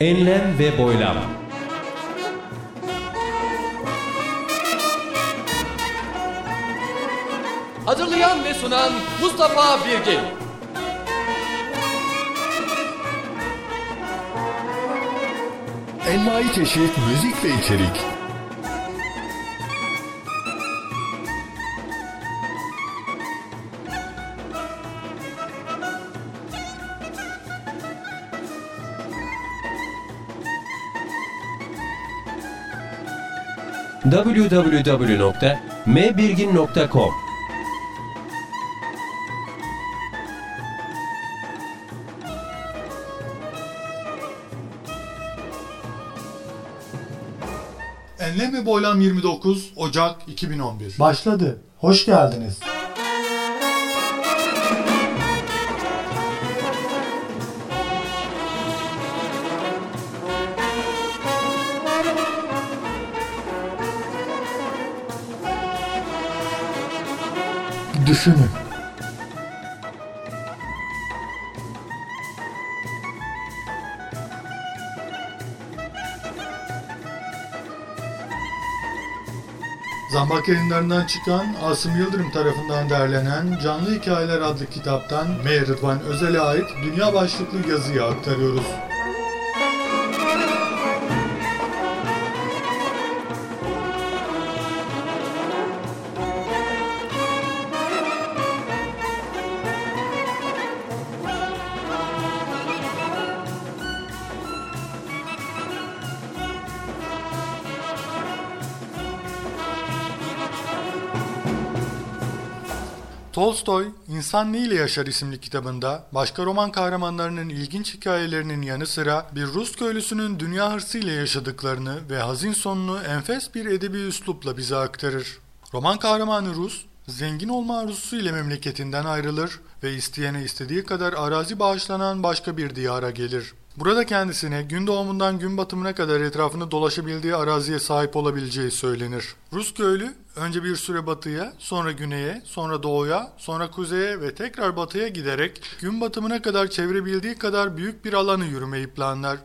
Enlem ve boylam. Hazırlayan ve sunan Mustafa Birgin. Envai çeşit müzik ve içerik. www.mbirgin.com Enlem ve Boylam 29 Ocak 2011. Başladı. Hoş geldiniz. Düşünün. Zambak yayınlarından çıkan Asım Yıldırım tarafından derlenen Canlı Hikayeler adlı kitaptan M. Rıdvan Özel'e ait dünya başlıklı yazıyı aktarıyoruz. Tolstoy, İnsan Ne ile Yaşar isimli kitabında başka roman kahramanlarının ilginç hikayelerinin yanı sıra bir Rus köylüsünün dünya hırsıyla yaşadıklarını ve hazin sonunu enfes bir edebi üslupla bize aktarır. Roman kahramanı Rus, zengin olma arzusu ile memleketinden ayrılır ve isteyene istediği kadar arazi bağışlanan başka bir diyara gelir. Burada kendisine gün doğumundan gün batımına kadar etrafını dolaşabildiği araziye sahip olabileceği söylenir. Rus köylü önce bir süre batıya, sonra güneye, sonra doğuya, sonra kuzeye ve tekrar batıya giderek gün batımına kadar çevirebildiği kadar büyük bir alanı yürümeyi planlar.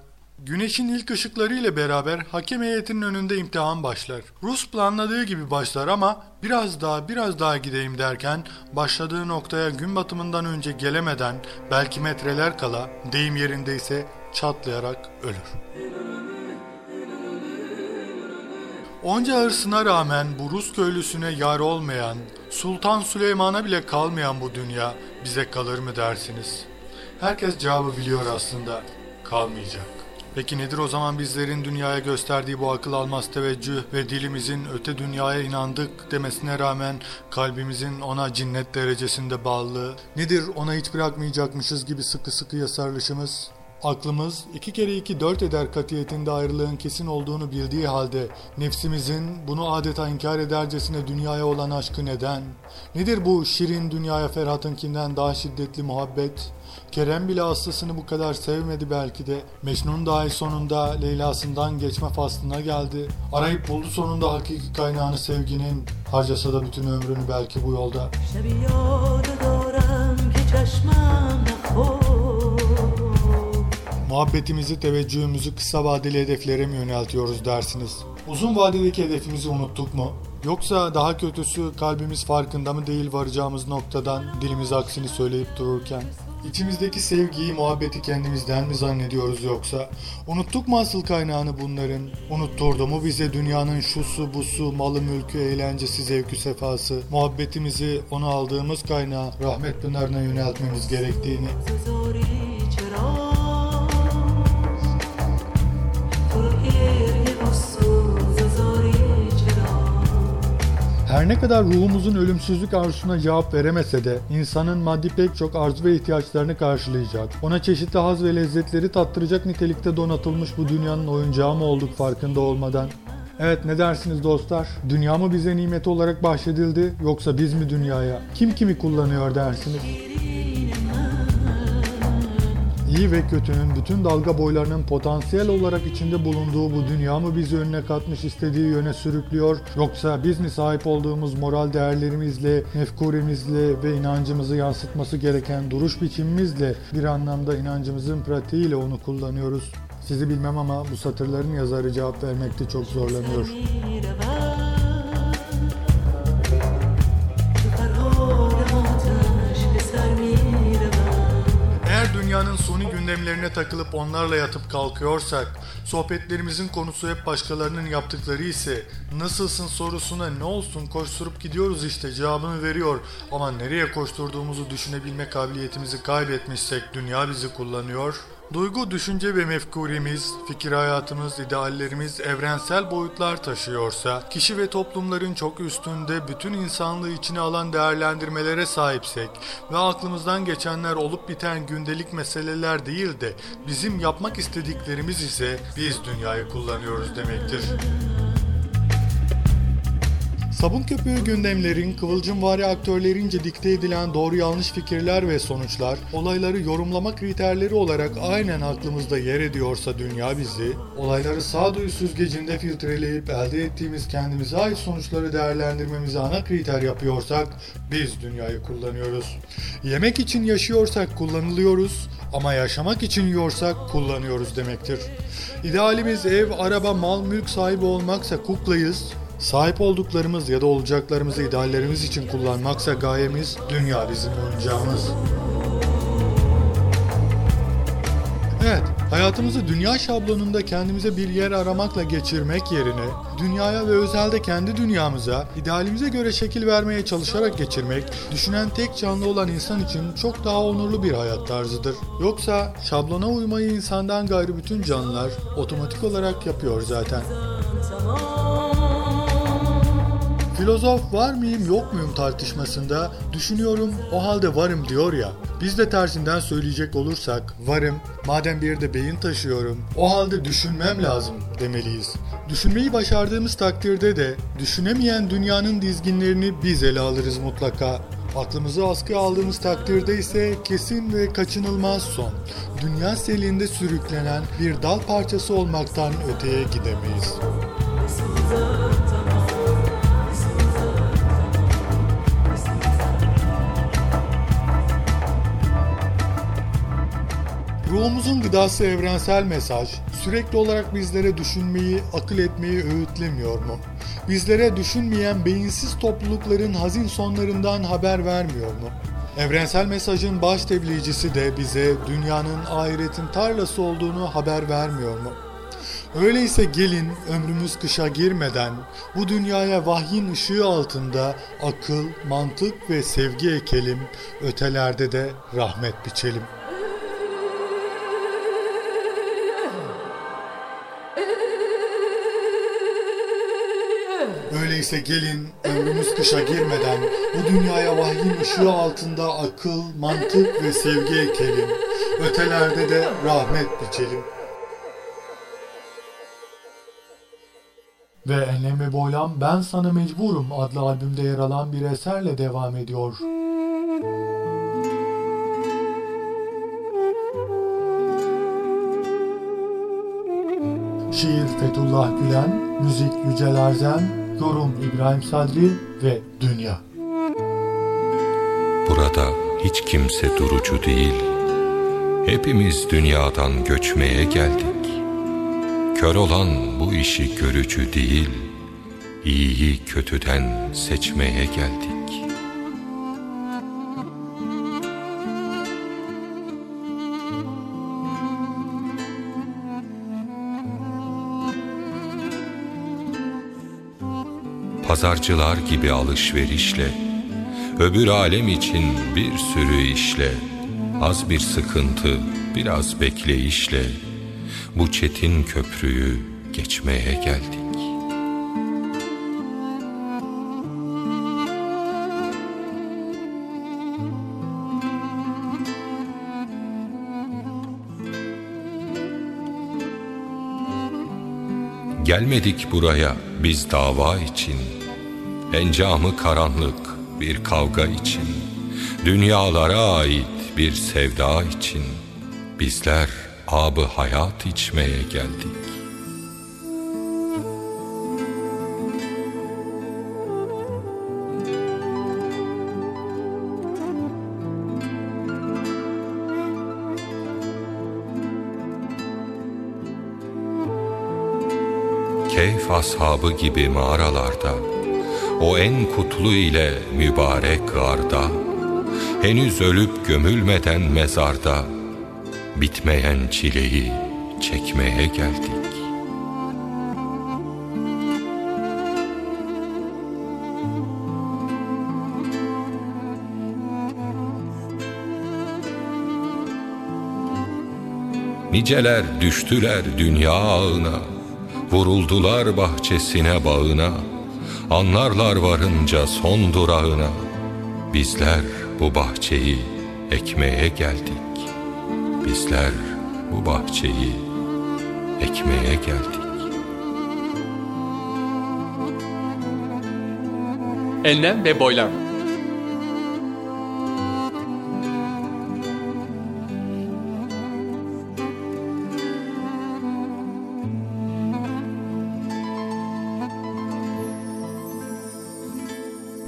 Güneşin ilk ışıkları ile beraber hakem heyetinin önünde imtihan başlar. Rus planladığı gibi başlar ama biraz daha biraz daha gideyim derken başladığı noktaya gün batımından önce gelemeden belki metreler kala deyim yerindeyse çatlayarak ölür. Onca hırsına rağmen bu Rus köylüsüne yar olmayan, Sultan Süleyman'a bile kalmayan bu dünya bize kalır mı dersiniz? Herkes cevabı biliyor aslında. Kalmayacak. Peki nedir o zaman bizlerin dünyaya gösterdiği bu akıl almaz teveccüh ve dilimizin öte dünyaya inandık demesine rağmen kalbimizin ona cinnet derecesinde bağlılığı? Nedir ona hiç bırakmayacakmışız gibi sıkı sıkıya sarılışımız? Aklımız iki kere iki dört eder katiyetinde ayrılığın kesin olduğunu bildiği halde nefsimizin bunu adeta inkar edercesine dünyaya olan aşkı neden? Nedir bu şirin dünyaya Ferhat'ınkinden daha şiddetli muhabbet? Kerem bile hastasını bu kadar sevmedi belki de. Mecnun dahi sonunda Leyla'sından geçme faslına geldi. Arayıp buldu sonunda hakiki kaynağını sevginin. Harcasa da bütün ömrünü belki bu yolda. Muhabbetimizi, teveccühümüzü kısa vadeli hedeflere mi yöneltiyoruz dersiniz? Uzun vadedeki hedefimizi unuttuk mu? Yoksa daha kötüsü kalbimiz farkında mı değil varacağımız noktadan dilimiz aksini söyleyip dururken? İçimizdeki sevgiyi, muhabbeti kendimizden mi zannediyoruz yoksa? Unuttuk mu asıl kaynağını bunların? Unutturdu mu bize dünyanın şusu, busu, malı, mülkü, eğlencesi, zevkü, sefası? Muhabbetimizi ona aldığımız kaynağa, rahmet pınarına yöneltmemiz gerektiğini Her ne kadar ruhumuzun ölümsüzlük arzusuna cevap veremese de insanın maddi pek çok arzu ve ihtiyaçlarını karşılayacak, ona çeşitli haz ve lezzetleri tattıracak nitelikte donatılmış bu dünyanın oyuncağı mı olduk farkında olmadan? Evet ne dersiniz dostlar? Dünya mı bize nimet olarak bahşedildi yoksa biz mi dünyaya? Kim kimi kullanıyor dersiniz? İyi ve kötünün bütün dalga boylarının potansiyel olarak içinde bulunduğu bu dünya mı bizi önüne katmış istediği yöne sürüklüyor yoksa biz mi sahip olduğumuz moral değerlerimizle, mefkuremizle ve inancımızı yansıtması gereken duruş biçimimizle bir anlamda inancımızın pratiğiyle onu kullanıyoruz? Sizi bilmem ama bu satırların yazarı cevap vermekte çok zorlanıyor. Dünyanın suni gündemlerine takılıp onlarla yatıp kalkıyorsak, sohbetlerimizin konusu hep başkalarının yaptıkları ise, nasılsın? sorusuna ne olsun? koşturup gidiyoruz işte cevabını veriyor. Ama nereye koşturduğumuzu düşünebilme kabiliyetimizi kaybetmişsek dünya bizi kullanıyor. Duygu, düşünce ve mefkuremiz, fikir hayatımız, ideallerimiz evrensel boyutlar taşıyorsa, kişi ve toplumların çok üstünde bütün insanlığı içine alan değerlendirmelere sahipsek ve aklımızdan geçenler olup biten gündelik meseleler değil de bizim yapmak istediklerimiz ise biz dünyayı kullanıyoruz demektir. Sabun köpüğü gündemlerin, kıvılcımvari aktörlerince dikte edilen doğru yanlış fikirler ve sonuçlar, olayları yorumlama kriterleri olarak aynen aklımızda yer ediyorsa dünya bizi, olayları sağduyu süzgecinde filtreleyip elde ettiğimiz kendimize ait sonuçları değerlendirmemizi ana kriter yapıyorsak, biz dünyayı kullanıyoruz. Yemek için yaşıyorsak kullanılıyoruz, ama yaşamak için yiyorsak kullanıyoruz demektir. İdealimiz ev, araba, mal, mülk sahibi olmaksa kuklayız, Sahip olduklarımız ya da olacaklarımızı ideallerimiz için kullanmaksa gayemiz dünya bizim oyuncağımız. Evet, hayatımızı dünya şablonunda kendimize bir yer aramakla geçirmek yerine dünyaya ve özelde kendi dünyamıza idealimize göre şekil vermeye çalışarak geçirmek düşünen tek canlı olan insan için çok daha onurlu bir hayat tarzıdır. Yoksa şablona uymayı insandan gayrı bütün canlılar otomatik olarak yapıyor zaten. Filozof var mıyım yok muyum tartışmasında düşünüyorum o halde varım diyor ya. Biz de tersinden söyleyecek olursak varım madem bir de beyin taşıyorum o halde düşünmem lazım demeliyiz. Düşünmeyi başardığımız takdirde de düşünemeyen dünyanın dizginlerini biz ele alırız mutlaka. Aklımızı askıya aldığımız takdirde ise kesin ve kaçınılmaz son. Dünya selinde sürüklenen bir dal parçası olmaktan öteye gidemeyiz. Ruhumuzun gıdası evrensel mesaj sürekli olarak bizlere düşünmeyi, akıl etmeyi öğütlemiyor mu? Bizlere düşünmeyen beyinsiz toplulukların hazin sonlarından haber vermiyor mu? Evrensel mesajın baş tebliğcisi de bize dünyanın ahiretin tarlası olduğunu haber vermiyor mu? Öyleyse gelin ömrümüz kışa girmeden bu dünyaya vahyin ışığı altında akıl, mantık ve sevgi ekelim, ötelerde de rahmet biçelim. Öyleyse gelin ömrümüz kışa girmeden bu dünyaya vahyin ışığı altında akıl, mantık ve sevgi ekelim. Ötelerde de rahmet biçelim. Ve Enlem ve Boylam Ben Sana Mecburum adlı albümde yer alan bir eserle devam ediyor. Şiir Fethullah Gülen, müzik Yücel Arzen, yorum İbrahim Sadri ve Dünya. Burada hiç kimse durucu değil. Hepimiz dünyadan göçmeye geldik. Kör olan bu işi görücü değil. İyiyi kötüden seçmeye geldik. Pazarcılar gibi alışverişle, öbür alem için bir sürü işle, az bir sıkıntı, biraz bekleyişle, bu çetin köprüyü geçmeye geldik. Gelmedik buraya biz dava için, encamı karanlık bir kavga için, dünyalara ait bir sevda için, bizler abı hayat içmeye geldik. Keyf ashabı gibi mağaralarda O en kutlu ile mübarek garda Henüz ölüp gömülmeden mezarda Bitmeyen çileyi çekmeye geldik. Niceler düştüler dünya ağına Vuruldular bahçesine bağına Anlarlar varınca son durağına. Bizler bu bahçeyi ekmeye geldik. Bizler bu bahçeyi ekmeye geldik. Enlem ve boylam.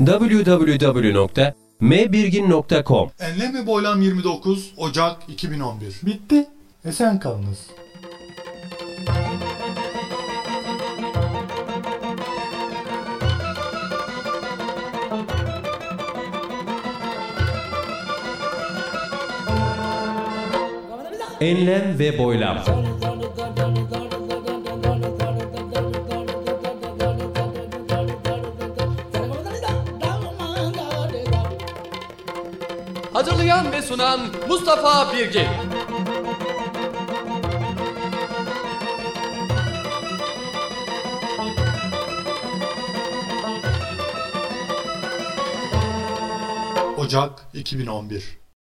www.mbirgin.com Enlem ve Boylam 29 Ocak 2011 Bitti. Esen kalınız. Enlem ve boylam. Hazırlayan ve sunan Mustafa Birgin. Ocak 2011